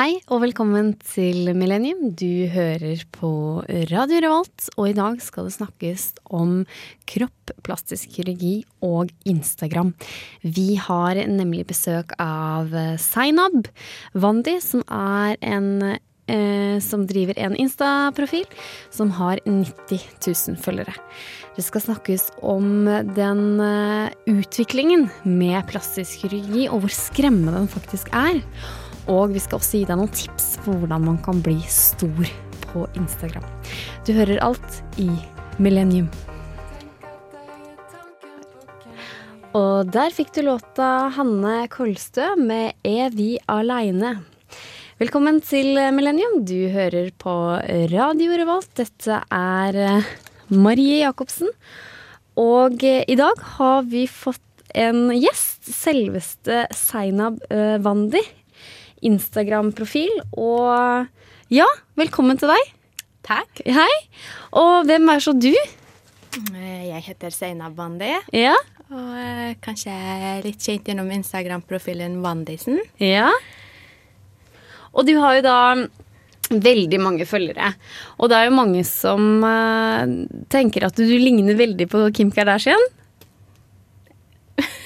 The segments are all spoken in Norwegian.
Hei og velkommen til Millennium. Du hører på Radio Revolt, og i dag skal det snakkes om kropp, plastisk kirurgi og Instagram. Vi har nemlig besøk av Zainab Wandi, som er en eh, som driver en Insta-profil som har 90 000 følgere. Det skal snakkes om den eh, utviklingen med plastisk kirurgi, og hvor skremmende den faktisk er. Og vi skal også gi deg noen tips på hvordan man kan bli stor på Instagram. Du hører alt i Millennium. Og der fikk du låta Hanne Kolstø med 'Er vi aleine'. Velkommen til Millennium. Du hører på Radio Revolt. Dette er eh, Marie Jacobsen. Og eh, i dag har vi fått en gjest. Selveste Seinab eh, Wandi. Instagram-profil. Og ja, velkommen til deg. Takk. Hei. Og hvem er så du? Eh, Jeg heter Seina Bandi. Ja. og eh, kanskje litt kjent gjennom Instagram-profilen Bandisen. Ja. Og du har jo da veldig mange følgere. Og det er jo mange som uh, tenker at du ligner veldig på Kim Kardashian.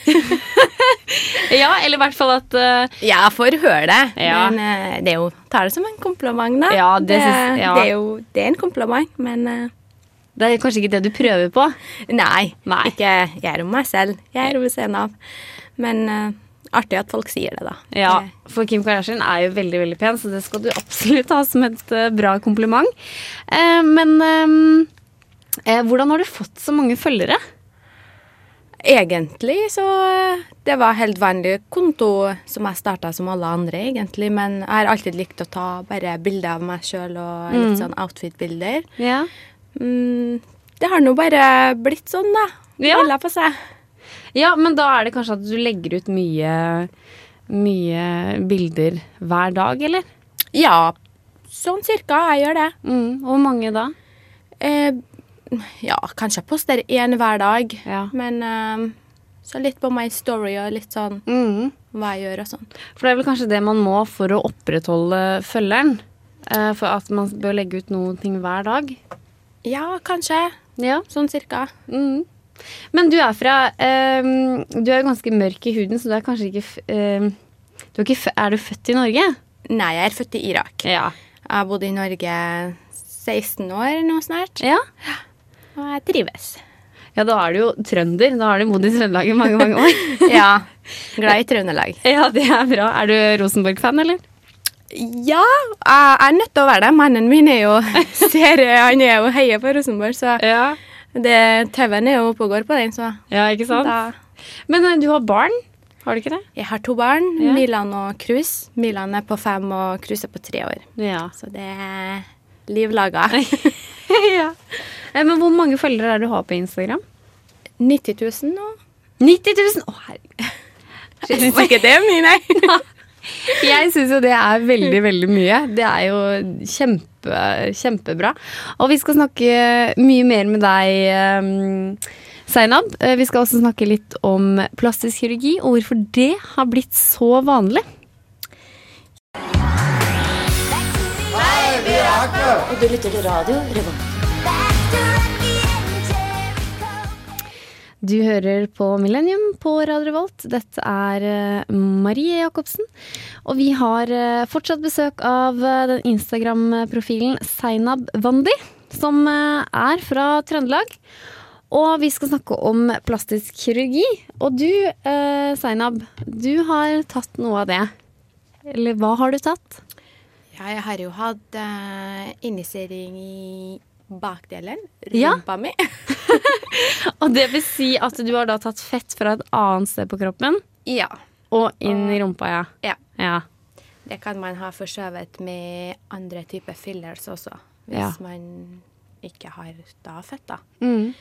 ja, eller i hvert fall at uh, Ja, jeg får høre det, Ja. men uh, det er jo, tar det som en kompliment, da. Ja, det synes, ja. det er jo det er en kompliment, men uh, det er kanskje ikke det du prøver på. nei, Nei. Ikke jeg er om meg selv. Jeg er ved siden av. Men artig at folk sier det, da. Ja, for Kim Kardashian er jo veldig veldig pen, så det skal du absolutt ha som et bra kompliment. Men hvordan har du fått så mange følgere? Egentlig så eh, Det var helt vanlig konto som jeg starta som alle andre, egentlig. Men jeg har alltid likt å ta bare bilder av meg sjøl og litt sånn outfit-bilder. Ja. Mm, det har nå bare blitt sånn, da. Ja. Balla på seg. ja, men da er det kanskje at du legger ut mye, mye bilder hver dag, eller? Ja, sånn cirka. Jeg gjør det. Mm, hvor mange da? Eh, ja, kanskje jeg poster én hver dag. Ja. Men eh, så litt på my story og litt sånn Mm. hva jeg gjør og sånn. For det er vel kanskje det man må for å opprettholde følgeren? Uh, for at man bør legge ut noen ting hver dag? Ja, kanskje. Ja. Sånn cirka. Mm. Men du er fra ehm, Du er jo ganske mørk i huden, så du er kanskje ikke ehm, du er, ikke er du født i Norge? Nei, jeg er født i Irak. Ja. Jeg har bodd i Norge 16 år nå snart, ja. Og jeg trives. Ja, da er du jo trønder. Da har du bodd i Trøndelag i mange, mange år. Ja, glad i Trøndelag. ja, det er bra. Er du Rosenborg-fan, eller? Ja, jeg er nødt til å være det. Mannen min er jo ser, Han er jo heier på Rosenborg, så Ja. det, TV-en er jo oppe og går på den, så Ja, ikke sant? da Men eh, du har barn? Har du ikke det? Jeg har to barn, Ja. Milan og Cruz. Milan er på fem, og Cruz er på tre år. Ja. Så det er liv laga. ja. Eh, Men hvor mange følgere er det du har på Instagram? 90 000 nå. 90 000! Å, herregud. Syns ikke det er mye, nei. Jeg syns jo det er veldig, veldig mye. Det er jo kjempe, kjempebra. Og vi skal snakke mye mer med deg, Seinab. Eh, Vi skal også snakke litt om plastisk kirurgi, og hvorfor det har blitt så vanlig. Hei, vi er Og du lytter til radio Revolt. Du hører på Millennium på Radio Revolt. Dette er eh, Marie Jacobsen. Og vi har eh, fortsatt besøk av eh, den Instagram-profilen Seinab Wandi, som er fra Trøndelag. Og vi skal snakke om plastisk kirurgi. Og du, Seinab, du har tatt noe av det. Eller hva har du tatt? Ja, jeg har jo hatt uh, injisering i bakdelen, Ja. rumpa mi. Og det vil si at du har da tatt fett fra et annet sted på kroppen ja. og inn i rumpa, ja. ja. Ja. Det kan man ha forskjøvet med andre typer fillers også, hvis Ja. man ikke har da fett, da. Mm.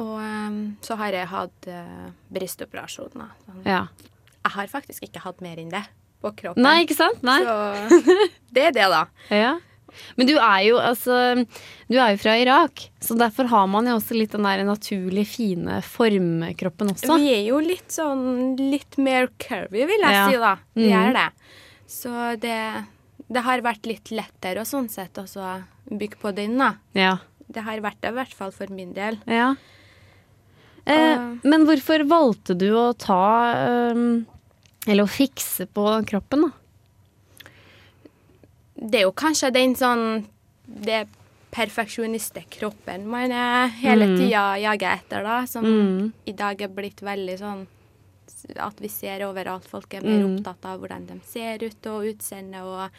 Og um, så har jeg hatt uh, brystoperasjoner. Sånn. ja. Jeg har faktisk ikke hatt mer enn det på kroppen. Nei, ikke sant? Nei. Så det er det, da. Ja. Men du er jo altså Du er jo fra Irak, så derfor har man jo også litt den der naturlig fine formkroppen også. Vi er jo litt sånn litt mer curvy, vil jeg Ja. si, da. Vi er det. Så det det har vært litt lettere og sånn sett også bygge på den, da. Ja. Det har vært det, i hvert fall for min del. ja. Eh, men hvorfor valgte du å ta eh, Eller å fikse på kroppen, da? Det er jo kanskje den sånn Det perfeksjonistekroppen man hele Mm. tida jager etter, da. Som Mm. i dag er blitt veldig sånn At vi ser overalt. Folk er mer Mm. opptatt av hvordan de ser ut og utseende og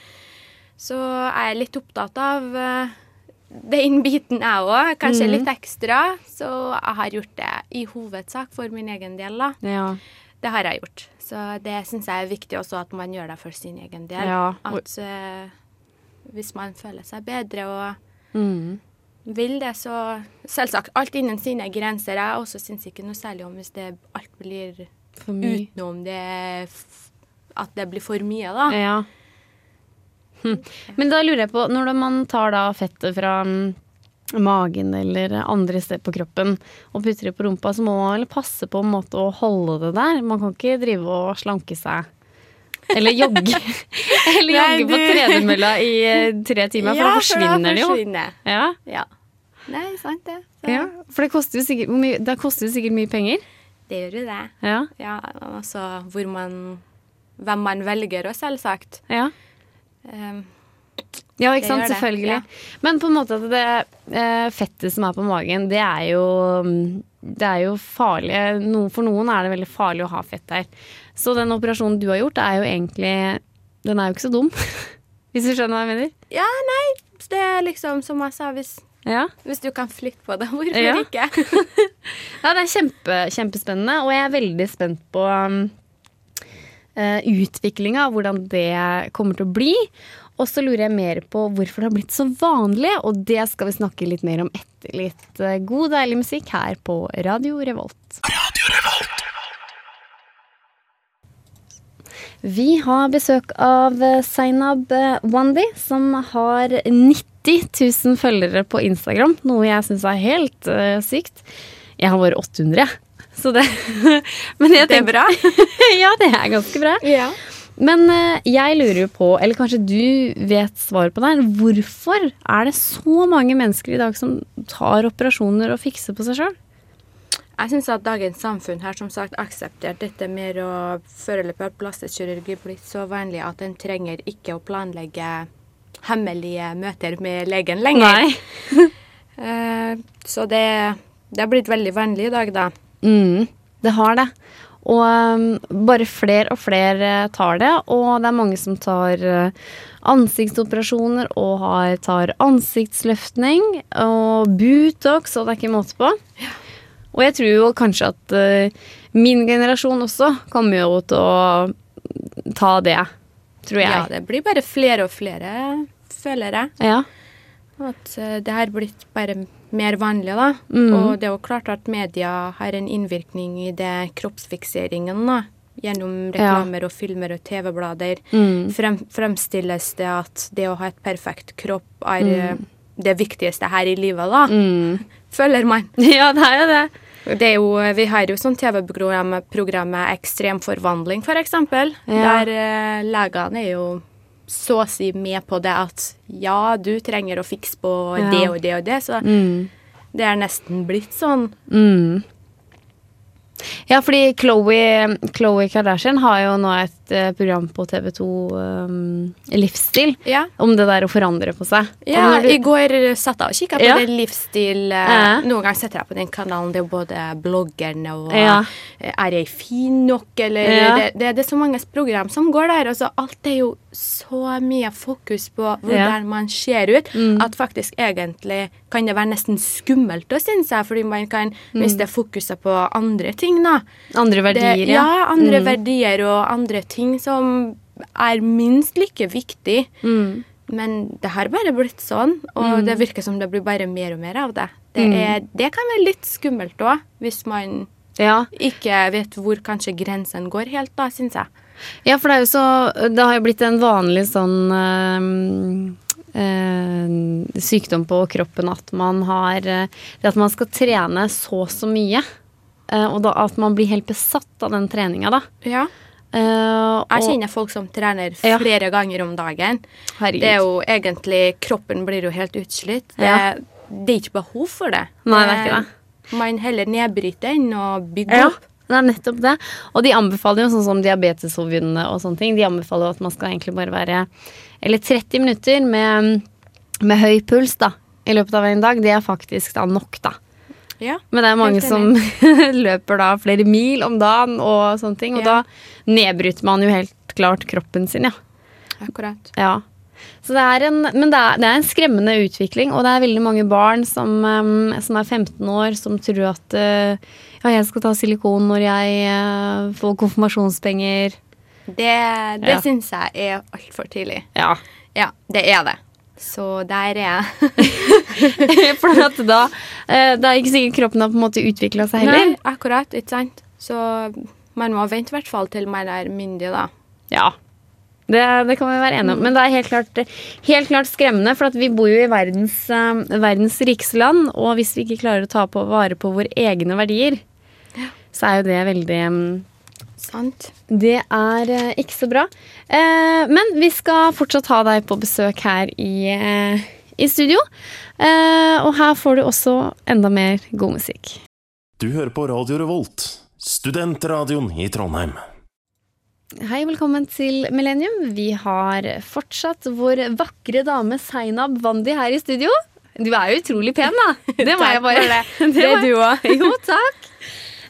Så jeg er litt opptatt av eh, den biten, jeg òg. Kanskje Mm. litt ekstra. Så jeg har gjort det i hovedsak for min egen del, da. Ja. Det har jeg gjort. Så det syns jeg er viktig også, at man gjør det for sin egen del. Ja. At eh, hvis man føler seg bedre og Mm. vil det, så Selvsagt alt innen sine grenser. Jeg også syns ikke noe særlig om hvis det alt blir utenom det At det blir for mye, da. Ja. Hm. Men da lurer jeg på, når man tar da fettet fra mm, magen eller andre steder på kroppen og putter det på rumpa, så må man vel passe på en måte å holde det der. Man kan ikke drive og slanke seg. Eller jogge. eller Nei, jogge på tredemølla i eh, tre timer, for da forsvinner det jo. Ja. Ja. Nei, sant det. Så ja. For det koster jo sikkert, mye- det koster jo sikkert mye penger. Det gjør jo det. Ja. Ja, altså hvor man Hvem man velger, og selvsagt. ja. Um, Ja, ikke sant? Selvfølgelig. ja. Men på en måte at det eh, fettet som er på magen, det er jo mm, Det er jo farlig. No, for noen er det veldig farlig å ha fett der. Så den operasjonen du har gjort, er jo egentlig Den er jo ikke så dum. Hvis du skjønner hva jeg mener? ja, nei, det er liksom som jeg sa, hvis, Ja. hvis du kan flytte på det, hvorfor Ja. ikke? ja det er kjempe, kjempespennende, og jeg er veldig spent på um, uh, utviklinga av hvordan det kommer til å bli. Og så lurer jeg mer på hvorfor det har blitt så vanlig, og det skal vi snakke litt mer om etter litt eh, god, deilig musikk her på Radio Revolt. Radio Revolt. Vi har besøk av eh, Zainab eh, Wandi, som har 90 000 følgere på Instagram, noe jeg syns er helt uh, sykt. Jeg har bare 800, jeg. Så det Men jeg Det er bra. ja, det er ganske bra. Ja. Men jeg lurer jo på, eller kanskje du vet svaret på det hvorfor er det så mange mennesker i dag som tar operasjoner og fikser på seg sjøl? Jeg syns at dagens samfunn har som sagt akseptert dette med å foreløpig at plastisk kirurgi blitt så vanlig at en trenger ikke å planlegge hemmelige møter med legen lenger. Eh, så det, det har blitt veldig vanlig i dag, da. Mm, det har det. Og um, bare flere og flere tar det, og det er mange som tar uh, ansiktsoperasjoner og har, tar ansiktsløftning og Butox, og det er ikke måte på. Og jeg tror jo kanskje at uh, min generasjon også kommer jo til å ta det, tror jeg. Ja, det blir bare flere og flere, føler jeg. Ja. At uh, det har blitt bare mer vanlig, da. Mm. Og det er jo klart at media har en innvirkning i det kroppsfikseringen, da. Gjennom reklamer og filmer og TV-blader Mm. frem, fremstilles det at det å ha et perfekt kropp er eh, det viktigste her i livet, da. Mm. Føler man. ja, det er det. Det er jo, vi har jo sånn TV-program programmet Ekstrem forvandling, for eksempel. Ja. Der eh, legene er jo så å si med på det at ja, du trenger å fikse på Ja. det og det og det. Så Mm. det er nesten blitt sånn. Mm. Ja, fordi Chloe, Chloe Kardashian har jo nå et eh, program på TV2 um, Livsstil Ja. om det der å forandre på seg. Ja, du- I går satt jeg og kikka på Ja. det livsstil eh, Ja. Noen ganger setter jeg på den kanalen. Det er jo både bloggerne og eh, Er jeg fin nok, eller det, det, det er så mange program som går der. Og så alt er jo så mye fokus på hvordan man ser ut, Mm. at faktisk egentlig kan det være nesten skummelt å synes jeg, fordi man kan Mm. miste fokuset på andre ting, da. Andre verdier, det, ja. andre Mm. verdier og andre ting som er minst like viktig. Mm. Men det har bare blitt sånn, og det virker som det blir bare mer og mer av det. Det, Mm. er, det kan være litt skummelt òg, hvis man Ja. ikke vet hvor kanskje grensen går helt, da, syns jeg. Ja, for det er jo så Det har jo blitt en vanlig sånn øh, øh, sykdom på kroppen at man har eh, Det at man skal trene så så mye. eh, og da, at man blir helt besatt av den treninga, da. Ja. Uh, Jeg kjenner folk som trener Ja. flere ganger om dagen. Herregud. Det er jo egentlig Kroppen blir jo helt utslitt. Det, Ja. det er ikke behov for det. Nei, det er ikke det. Man heller nedbryter enn å bygge Ja, opp. Det er nettopp det. Og de anbefaler jo sånn som diabetesforbundet og sånne ting. De anbefaler jo at man skal egentlig bare være Eller 30 minutter med, med høy puls da, i løpet av en dag. Det er faktisk da nok, da. Ja. Men det er mange som løper da flere mil om dagen og sånne ting. Og Ja. da nedbryter man jo helt klart kroppen sin, ja. Akkurat. Ja. Så det er en, men det er, det er en skremmende utvikling, og det er veldig mange barn som, em, som er 15 år, som tror at eh, ja, jeg skal ta silikon når jeg eh, får konfirmasjonspenger. Det, det Ja. syns jeg er altfor tidlig. Ja. Ja, det er det. Så der er jeg. For at da eh, Det er ikke sikkert kroppen har på en måte utvikla seg heller. Nei, akkurat. Ikke sant? Så man må vente i hvert fall til man er myndig, da. Ja. Det, det kan vi være enige om. Men det er helt klart, helt klart skremmende, for at vi bor jo i verdens, eh, verdens rikeste land, og hvis vi ikke klarer å ta på vare på våre egne verdier, så er jo det veldig mm, Sant? Det er eh, ikke så bra. Eh, men vi skal fortsatt ha deg på besøk her i, eh, i studio. Eh, og her får du også enda mer god musikk. Du hører på Radio Revolt, studentradioen i Trondheim. Hei, velkommen til Millennium. Vi har fortsatt vår vakre dame Zainab Wandi her i studio. Du er jo utrolig pen, da. Det må jeg bare det. Det er du òg. Jo, takk.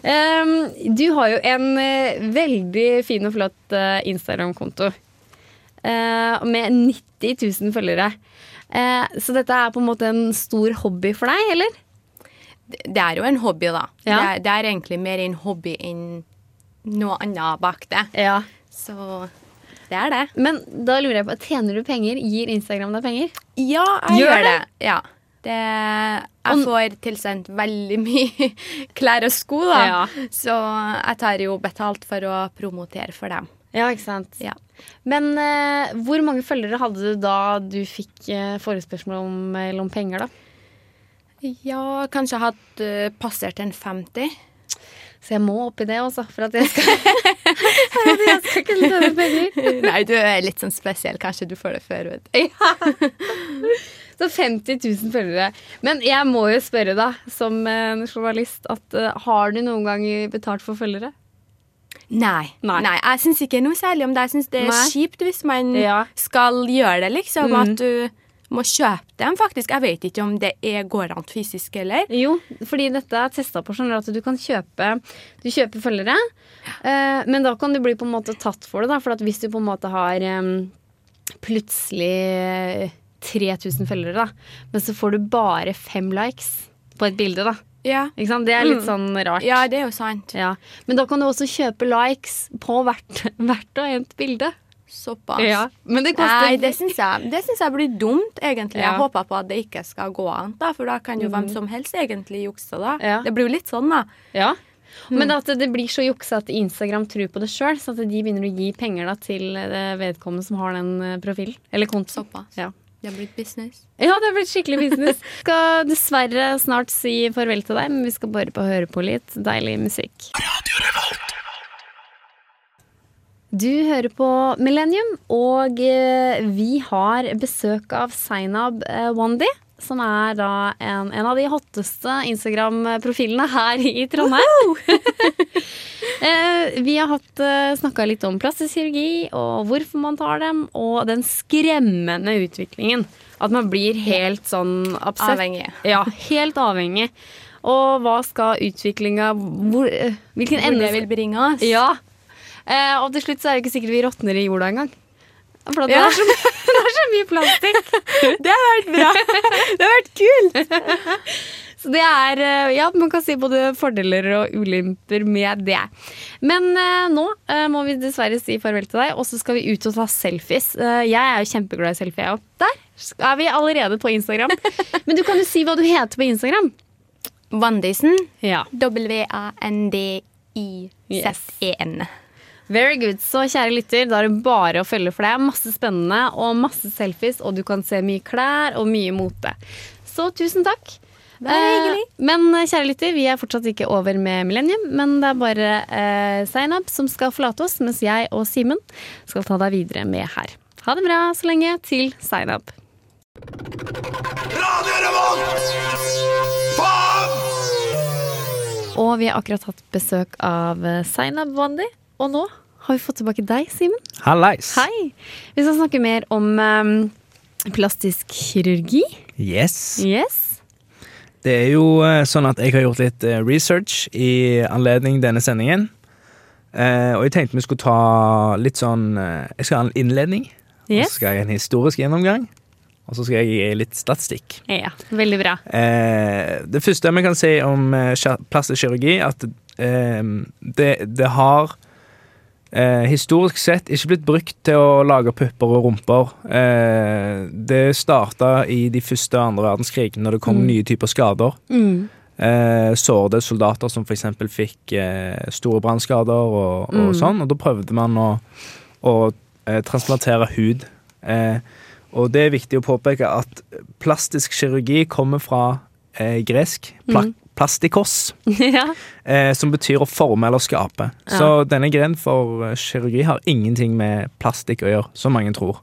Ehm, du har jo en eh, veldig fin og flott eh, Instagram-konto. eh, med 90 000 følgere. Så dette er på en måte en stor hobby for deg, eller? Det er jo en hobby, da. Ja. Det, er, det er egentlig mer en hobby enn noe annet bak det. Ja. Så det er det. Men da lurer jeg på, tjener du penger? Gir Instagram deg penger? Ja, jeg Gjør gjør det? det. Ja. Det, jeg får tilsendt veldig mye klær og sko, da. Ja. Så jeg tar jo betalt for å promotere for dem. Ja, ikke sant? Ja. Men eh, hvor mange følgere hadde du da du fikk uh, forespørsmål om, om penger, da? Ja, kanskje jeg hadde uh, passert en 50. Så jeg må opp i det også, for at jeg skal, at jeg skal kunne tjene penger. Nei, du er litt sånn spesiell. Kanskje du får det før, vet du. Så 50 000 følgere. Men jeg må jo spørre, da, som en journalist, at eh, har du noen gang betalt for følgere? Nei. Nei. Nei. Jeg syns ikke noe særlig om det. Jeg syns det er Nei. kjipt hvis man Ja. skal gjøre det, liksom. Mm. At du må kjøpe dem, faktisk. Jeg vet ikke om det er, går an fysisk eller. Jo, fordi dette er testa på sånn at du kan kjøpe Du kjøper følgere, eh, men da kan du bli på en måte tatt for det. Da, for hvis du på en måte har em, plutselig 3000 følgere, da, men så får du bare fem likes på et bilde, da. Ja. Det er litt Mm. sånn rart. ja, det er jo sant. Ja. Men da kan du også kjøpe likes på hvert, hvert og ett bilde. Såpass. Ja. Men det koster Nei, det syns jeg, jeg blir dumt, egentlig. Jeg håper på at det ikke skal gå an, da, for da kan jo hvem som helst egentlig jukse. da. Ja. Det blir jo litt sånn, da. Ja. Men at det blir så jukse at Instagram tror på det sjøl, så at de begynner å gi penger da, til vedkommende som har den eh, profilen. Eller kontoen. Såpass. Ja. Det har blitt business. ja, det har blitt skikkelig business. Skal dessverre snart si farvel til deg, men vi skal bare på høre på litt deilig musikk. Du hører på Millennium, og eh, vi har besøk av Zainab eh, Wandi. Som er da en, en av de hotteste Instagram-profilene her i Trondheim. Eh, vi har hatt uh, snakka litt om plastisk kirurgi og hvorfor man tar dem, og den skremmende utviklingen. At man blir helt sånn absett. Avhengig. Ja, helt avhengig. Og hva skal utviklinga hvor, eh, Hvilken Hvor ende vil bringe oss. Ja. Eh, og til slutt så er det ikke sikkert vi råtner i jorda engang. For det, Ja. det, er så, det er så mye plastikk. Det har vært bra. Det har vært kult. Så det er eh, Ja, man kan si både fordeler og ulemper med det. Men eh, nå eh, må vi dessverre si farvel til deg, og så skal vi ut og ta selfies. Jeg er jo kjempeglad i selfie, jeg òg. Der er vi allerede på Instagram. Men du kan jo si hva du heter på Instagram. Wandisen. Ja. W-a-n-d-i-z-e-n. Very good. Så kjære lytter, da er det bare å følge, for det er masse spennende og masse selfies, og du kan se mye klær og mye mote. Så tusen takk. Eh, men eh, kjære lytter, vi er fortsatt ikke over med Millennium, men det er bare eh, Zainab som skal forlate oss, mens jeg og Simen skal ta deg videre med her. Ha det bra så lenge til Zainab. Radio Revolt! Faen! Og vi har akkurat hatt besøk av eh, Zainab Wandi, og nå har vi fått tilbake deg, Simen. Hallais. Hei! Vi skal snakke mer om um, plastisk kirurgi. Yes. Yes. Det er jo eh, sånn at jeg har gjort litt eh, research i anledning denne sendingen. Eh, og jeg tenkte vi skulle ta litt sånn Jeg skal ha en innledning. Og så skal jeg ha en historisk gjennomgang. Og så skal jeg gi litt statistikk. Ja, veldig bra. Eh, det første vi kan si om plastisk kirurgi, at det, det har eh, historisk sett ikke blitt brukt til å lage pupper og rumper. Eh, det starta i de første og andre verdenskrigene når det kom nye typer skader. Mm. Eh, sårede soldater som f.eks. fikk eh, store brannskader og, og Mm. sånn. Og da prøvde man å, å eh, transplantere hud. Eh, og det er viktig å påpeke at plastisk kirurgi kommer fra gresk. Pla Mm. Plastikos, ja. eh, som betyr å forme eller skape. Ja. Så denne grenen for eh, kirurgi har ingenting med plastikk å gjøre, som mange tror.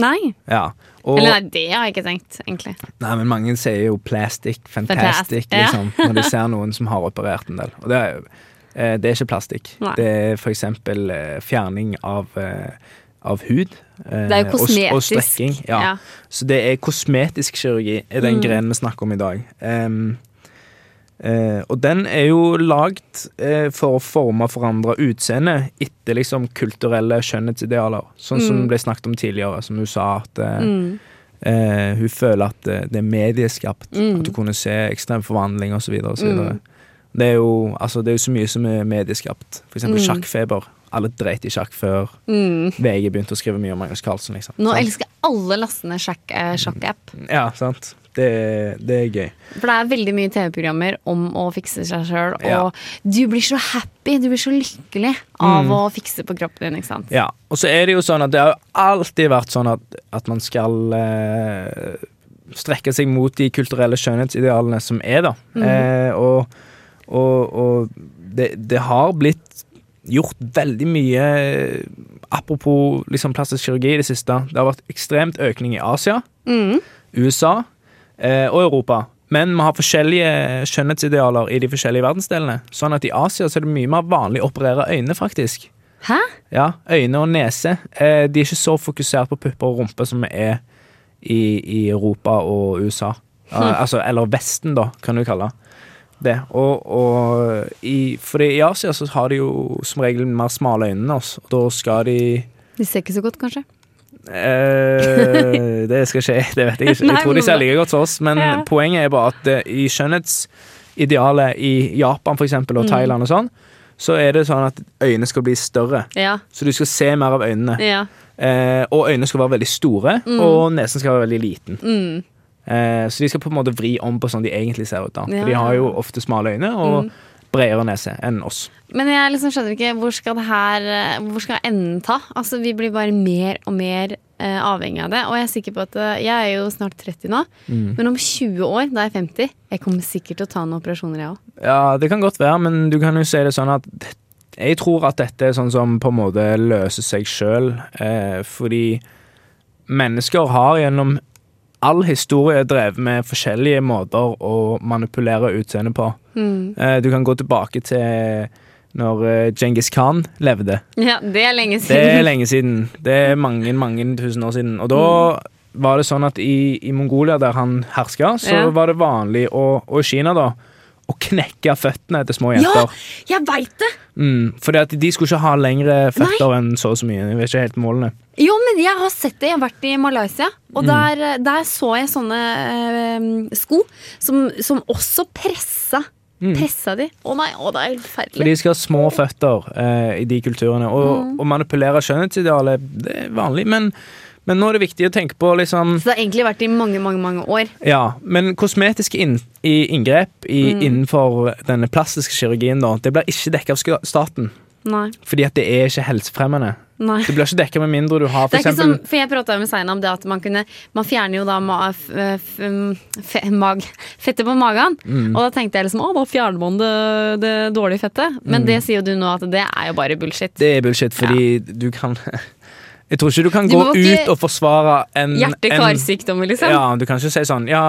Nei. Ja. Og, Eller nei, det har jeg ikke tenkt, egentlig. Nei, men mange sier jo plastic, fantastic, Fantastic, liksom, når de ser noen som har operert en del. Og det er, eh, det er ikke plastikk. Nei. Det er for eksempel eh, fjerning av, eh, av hud. Det er jo og Og, kosmetisk. strekking. Ja. Ja. Så det er kosmetisk kirurgi, er den Mm. grenen vi snakker om i dag. Em, eh, og den er jo lagd eh, for å forme og forandre utseendet etter liksom kulturelle skjønnhetsidealer. Sånn som Mm. det ble snakket om tidligere, som hun sa at eh, Mm. Eh, hun føler at det, det er medieskapt. Mm. At hun kunne se ekstrem forvandling osv. Mm. Det, er jo, altså, det er så mye som er medieskapt. Eksempel Mm. sjakkfeber. Alle dreit i sjakk før Mm. VG begynte å skrive mye om Magnus Carlsen. Liksom. Nå Sant? elsker alle lastende sjakk-app. eh, sjakk-app. Ja, sant. Det, det er gøy. For det er veldig mye TV-programmer om å fikse seg sjøl. Og Ja. du blir så happy, du blir så lykkelig av Mm. å fikse på kroppen din. ikke sant? Ja, Og så er det jo sånn at det har alltid vært sånn at, at man skal eh, strekke seg mot de kulturelle skjønnhetsidealene som er, da. Mm. Eh, og og, og det, det har blitt gjort veldig mye Apropos liksom plastisk kirurgi i det siste. Det har vært ekstremt økning i Asia, Mm. USA og Europa. Men vi har forskjellige skjønnhetsidealer i de forskjellige verdensdelene. Sånn at i Asia så er det mye mer vanlig å operere øynene, faktisk. Hæ? Ja, øyne og nese. Eh, de er ikke så fokusert på pupper og rumpe som vi er i, i Europa og USA. Hm. altså, eller Vesten, da, kan du kalle det. Og, og i, fordi i Asia så har de jo som regel mer smale øyne enn oss, og da skal de De ser ikke så godt, kanskje. Eh, Det skal skje, det vet jeg ikke. Jeg tror de ser like godt som oss, men Ja. poenget er bare at eh, i skjønnhetsidealet i Japan for eksempel, og Mm. Thailand og sånn, så er det sånn at øynene skal bli større. Ja. Så du skal se mer av øynene. ja. Eh, og øynene skal være veldig store, og nesen skal være veldig liten. Mm. Eh, så de skal på en måte vri om på sånn de egentlig ser ut. da. For de har jo ofte smale øyne og bredere nese enn oss. Men jeg liksom skjønner ikke hvor skal det her eh, Hvor skal enden ta? Altså Vi blir bare mer og mer eh, avhengig av det. Og jeg er sikker på at eh, Jeg er jo snart 30 nå, men om 20 år, da er jeg 50, jeg kommer sikkert til å ta noen operasjoner, jeg òg. Ja, det kan godt være, men du kan jo si det sånn at jeg tror at dette er sånn som på en måte løser seg sjøl, eh, fordi mennesker har gjennom all historie drevet med forskjellige måter å manipulere utseendet på. Mm. Eh, du kan gå tilbake til når Djengis Genghis Khan levde. Ja, det er lenge siden. Det er lenge siden. Det er mange, mange tusen år siden. Og da var det sånn at i, i Mongolia, der han herska, så Ja. var det vanlig, og i Kina, da, å knekke føttene til små Ja, jeg veit det! Mm, fordi at de skulle ikke ha lengre føtter enn så og så mye. Jeg vet ikke helt målene. Jo, men jeg har sett det. Jeg har vært i Malaysia. Mm. Og der, der så jeg sånne øh, sko som, som også pressa. Pressa de. Å nei, å, det er helt Mm. For de skal ha små føtter eh, i de kulturene. Og å manipulere skjønnhetsidealet, det er vanlig. Men, men nå er det viktig å tenke på liksom Så det har egentlig vært i mange, mange mange år. Ja, men kosmetiske inn, i inngrep i, innenfor denne plastiske kirurgien, da, det blir ikke dekket av staten. Nei. Fordi at det er ikke helsefremmende. Nei. Det blir ikke dekka med mindre du har for er eksempel som, for Jeg prata med Seina om det at man kunne Man fjerner jo da ma, f, f, mag, fettet på magen. Mm. Og da tenkte jeg liksom å, da fjerner man det, det dårlige fettet. Men det sier jo du nå at det er jo bare bullshit. Mm. Det er bullshit, fordi du kan Jeg tror ikke du kan Du gå ut og forsvare en en- Hjerte-karsykdommer, liksom. Ja, du kan ikke si sånn Ja,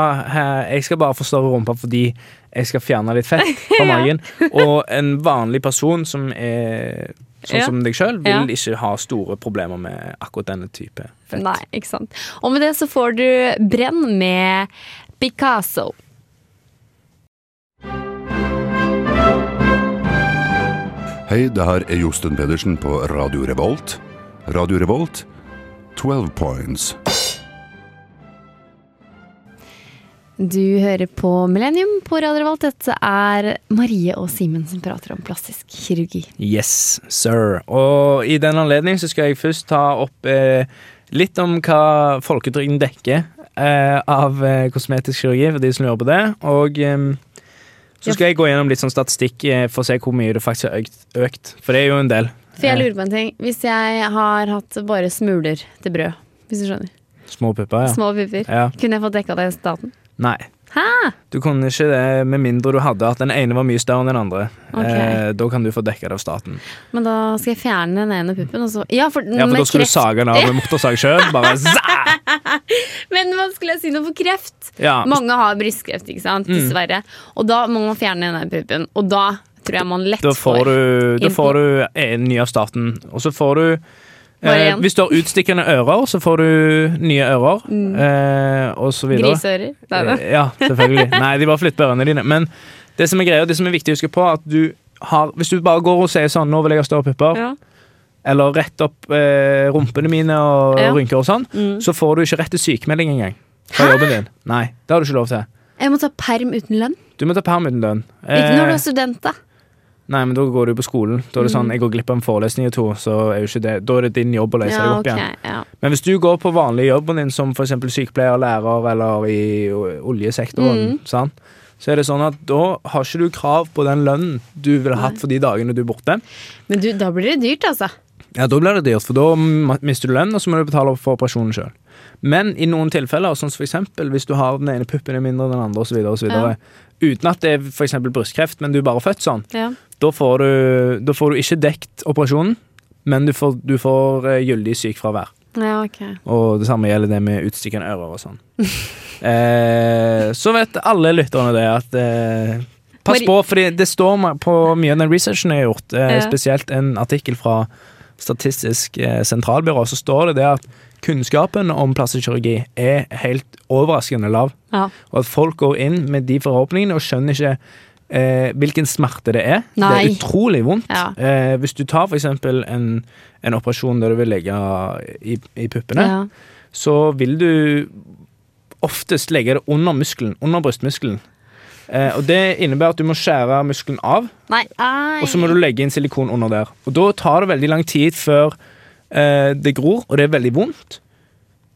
jeg skal bare få større rumpe fordi jeg skal fjerne litt fett fra magen. Og en vanlig person som er sånn Ja. som deg sjøl, vil Ja. ikke ha store problemer med akkurat denne type fett. Nei, ikke sant. Og med det så får du Brenn med Picasso. Hei, det her er Josten Pedersen på Radio Revolt. Radio Revolt, 12 points. Du hører på Millennium på Radio Revolt. Dette er Marie og Simen som prater om plastisk kirurgi. Yes, sir. Og i den anledning så skal jeg først ta opp eh, litt om hva folketrygden dekker eh, av eh, kosmetisk kirurgi, for de som lurer på det. Og eh, så skal jeg gå gjennom litt sånn statistikk eh, for å se hvor mye det faktisk har økt, økt. For det er jo en del. For jeg lurer på en ting. Hvis jeg har hatt bare smuler til brød, hvis du skjønner. Små pupper, ja. Små pupper. Ja. Kunne jeg fått dekka det i staten? Nei. Hæ? Du kunne ikke det med mindre du hadde at den ene var mye større enn den andre. Ok. Eh, da kan du få dekka det av staten. Men da skal jeg fjerne den ene puppen, og så Ja, for, Ja, for da skal du kreft. sage den av med motorsag sjøl. Bare zah! Men hva skulle jeg si noe for kreft? Ja. Mange har brystkreft, ikke sant? Mm. Dessverre. Og da må man fjerne den ene puppen. Og da tror jeg man lett Da får du, da får du en ny av staten, og så får du eh. Hvis du har utstikkende ører, så får du nye ører, eh, og så videre. griseører. Nei, da. Eh, Ja, selvfølgelig. Nei, de bare flytter ørene dine. Men det som er greia, det som er viktig å huske på, at du har Hvis du bare går og sier sånn 'Nå vil jeg ha større pupper', Ja. eller rett opp eh, rumpene mine og Ja. rynker og sånn, Mm. så får du ikke rett til sykemelding engang. Fra jobben din. Nei, det har du ikke lov til. Jeg må ta perm uten lønn. Du må ta perm uten lønn. Ikke når du Eh, er student, da. Nei, men da går du på skolen. Da er det sånn, Jeg går glipp av en forelesning eller to, så er jo ikke det Da er det din jobb å deg Ja, opp ok. igjen. Ja. Men hvis du går på vanlig jobben din som f.eks. sykepleier, lærer eller i oljesektoren, Mm. sant? så er det sånn at da har ikke du krav på den lønnen du ville hatt for de dagene du er borte. Men du, da blir det dyrt, altså. Ja, Da blir det dyrt, for da mister du lønn, og så må du betale for operasjonen sjøl. Men i noen tilfeller, sånn som for eksempel hvis du har den ene puppen er mindre enn den andre, osv., ja. uten at det er for eksempel brystkreft, men du er bare født sånn, Ja. Da får du, da får du ikke dekt operasjonen, men du får, du får eh, gyldig sykefravær. ja, okay. Og det samme gjelder det med utstikkende ører og sånn. eh, så vet alle lytterne det at eh, Pass på, for det står på mye av den researchen jeg har gjort, eh, spesielt en artikkel fra Statistisk eh, sentralbyrå, så står det det at kunnskapen om plastisk kirurgi er helt overraskende lav. Ja. Og at folk går inn med de forhåpningene og skjønner ikke eh, hvilken smerte det er. Nei. Det er utrolig vondt. Ja. Eh, hvis du tar for eksempel en, en operasjon der du vil legge i, i puppene, Ja. så vil du oftest legge det under muskelen, under brystmuskelen. Eh, og Det innebærer at du må skjære muskelen av, Nei, og så må du legge inn silikon under der. Og Da tar det veldig lang tid før eh, det gror, og det er veldig vondt.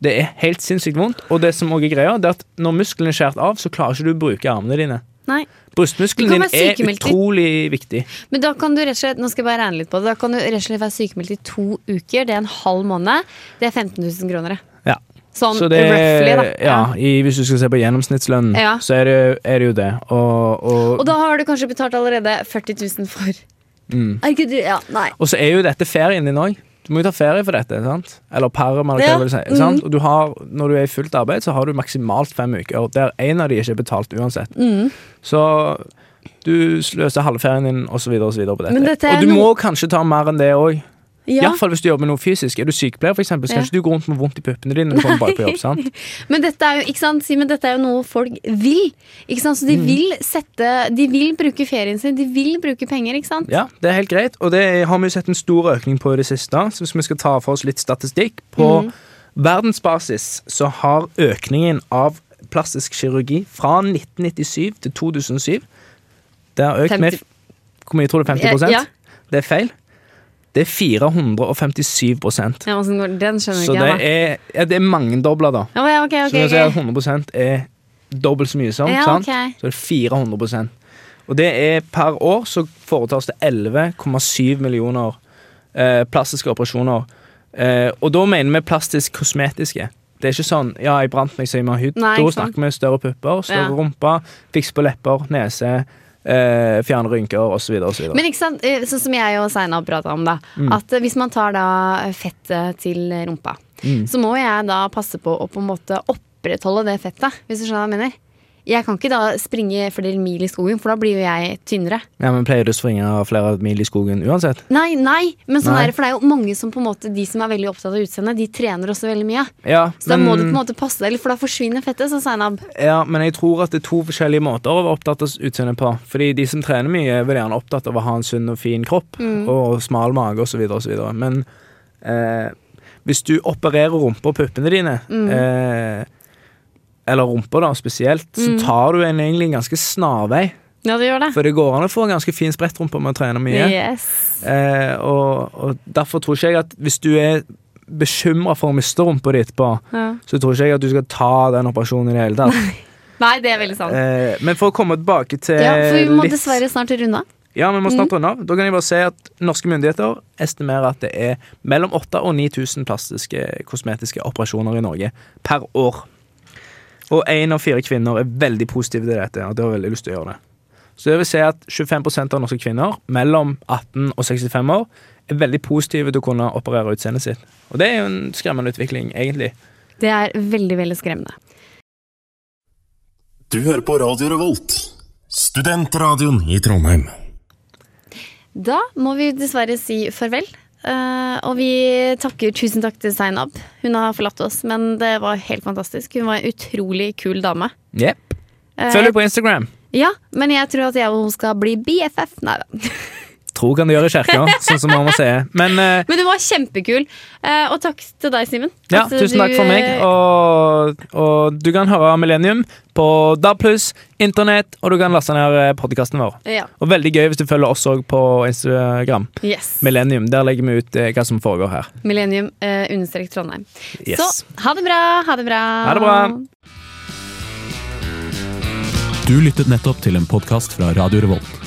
Det er helt sinnssykt vondt. Og det som også er greia, det er at når muskelen er skåret av, så klarer ikke du å bruke armene dine. Nei. Brystmuskelen din er utrolig viktig. Men da kan du rett og slett Nå skal jeg bare regne litt på det. Da kan du rett og slett være sykemeldt i to uker. Det er en halv måned. Det er 15 000 kroner. Ja. Sånn Så det, roughly, da. ja, i, hvis du skal se på gjennomsnittslønnen, Ja. så er det, er det jo det. Og, og, Og da har du kanskje betalt allerede 40 000 for Mm. Er ikke du Ja, nei. Og så er jo dette ferien din òg. Du må jo ta ferie for dette. sant? Eller perm, eller hva Ja. jeg vil si. Mm. Og du har, når du er i fullt arbeid, så har du maksimalt fem uker. Der en av de ikke er betalt uansett. Mm. Så du sløser halve ferien din osv. på dette. Men dette er og du noe- må kanskje ta mer enn det òg. Ja. Iallfall hvis du jobber med noe fysisk. Er du sykepleier, for eksempel, så kan Ja. ikke du gå rundt med vondt i puppene dine når du bare på jobb. sant? Men dette er jo ikke sant, Simen, dette er jo noe folk vil. Ikke sant? Så de Mm. vil sette De vil bruke ferien sin. De vil bruke penger, ikke sant? Ja, det er helt greit, og det har vi jo sett en stor økning på i det siste. Så hvis vi skal ta for oss litt statistikk På mm. verdensbasis så har økningen av plastisk kirurgi fra 1997 til 2007 Det har økt med 50 Hvor mye tror du? 50 Ja. Det er feil. Det er 457 Ja, hvordan går det? Den skjønner Så ikke det jeg, da. er, ja, det er mangedobla, da. Ja, ja, ok, ok, Så når jeg sier at ok. 100 er dobbelt så mye som, Ja, sant? ok. så er det 400% Og det er per år så foretas det 11,7 millioner eh, plastiske operasjoner Eh, og da mener vi plastisk kosmetiske. Det er ikke sånn ja, jeg brant meg så jeg må ha hud. Nei, Da ikke sant. snakker vi større pupper, større Ja. rumpe, fiks på lepper, nese, eh, fjerne rynker osv. Men ikke sant, eh, sånn som jeg og Seina prata om, da. Mm. At eh, hvis man tar da fettet til rumpa, Mm. så må jeg da passe på å på en måte opprettholde det fettet, hvis du skjønner hva jeg mener. Jeg kan ikke da springe flere mil i skogen, for da blir jo jeg tynnere. Ja, men Pleier du å springe flere mil i skogen uansett? Nei, nei, men sånn Nei. er det, for det er jo mange som på en måte, de som er veldig opptatt av utseendet, de trener også veldig mye. Ja, Så da må du på en måte passe deg, for da forsvinner fettet, sa Zainab. Ja, men jeg tror at det er to forskjellige måter å være opptatt av utseende på. Fordi de som trener mye, er vel gjerne opptatt av å ha en sunn og fin kropp og smal mage osv. osv. Men eh, hvis du opererer rumpa og puppene dine, eh, eller rumpa da spesielt, så tar du en egentlig ganske snarvei. Ja, det gjør det. For det går an å få en ganske fin sprettrumpe med å trene mye. Yes. Eh, og, og derfor tror ikke jeg at hvis du er bekymra for å miste rumpa di etterpå, Ja. så tror ikke jeg at du skal ta den operasjonen i det hele tatt. Nei, det er veldig sant. Eh, men for å komme tilbake til Ja, for vi må litt dessverre snart runde av. Ja, vi må snart runde av. Da kan jeg bare si at norske myndigheter estimerer at det er mellom 8000 og 9000 plastiske kosmetiske operasjoner i Norge per år. Og én av fire kvinner er veldig positive til dette og de har veldig lyst til å gjøre det. Så det vil si at 25% av norske kvinner mellom 18 og 65 år er veldig positive til å kunne operere utseendet sitt. Og det er jo en skremmende utvikling, egentlig. Det er veldig, veldig skremmende. Du hører på Radio Revolt, studentradioen i Trondheim. Da må vi dessverre si farvel. Eh, og vi takker tusen takk til Zainab. Hun har forlatt oss, men det var helt fantastisk. Hun var en utrolig kul dame. Yep. Eh, Følg henne på Instagram. Ja, men jeg tror at jeg og hun skal bli BFF. Nei da. Tro kan du gjøre i kirka, sånn som mamma sier. Men uh, Men det var kjempekul. Uh, og takk til deg, Simen. Ja, altså, tusen takk du, for meg. Og, og du kan høre Millennium på DAB+, internett, og du kan laste ned podkasten vår. Ja. Og veldig gøy hvis du følger oss òg på Instagram. Yes. Millennium. Der legger vi ut eh, hva som foregår her. Millennium uh, understrek Trondheim. Yes. Så ha det bra, ha det bra. Ha det bra. Du lyttet nettopp til en podkast fra Radio Revolt.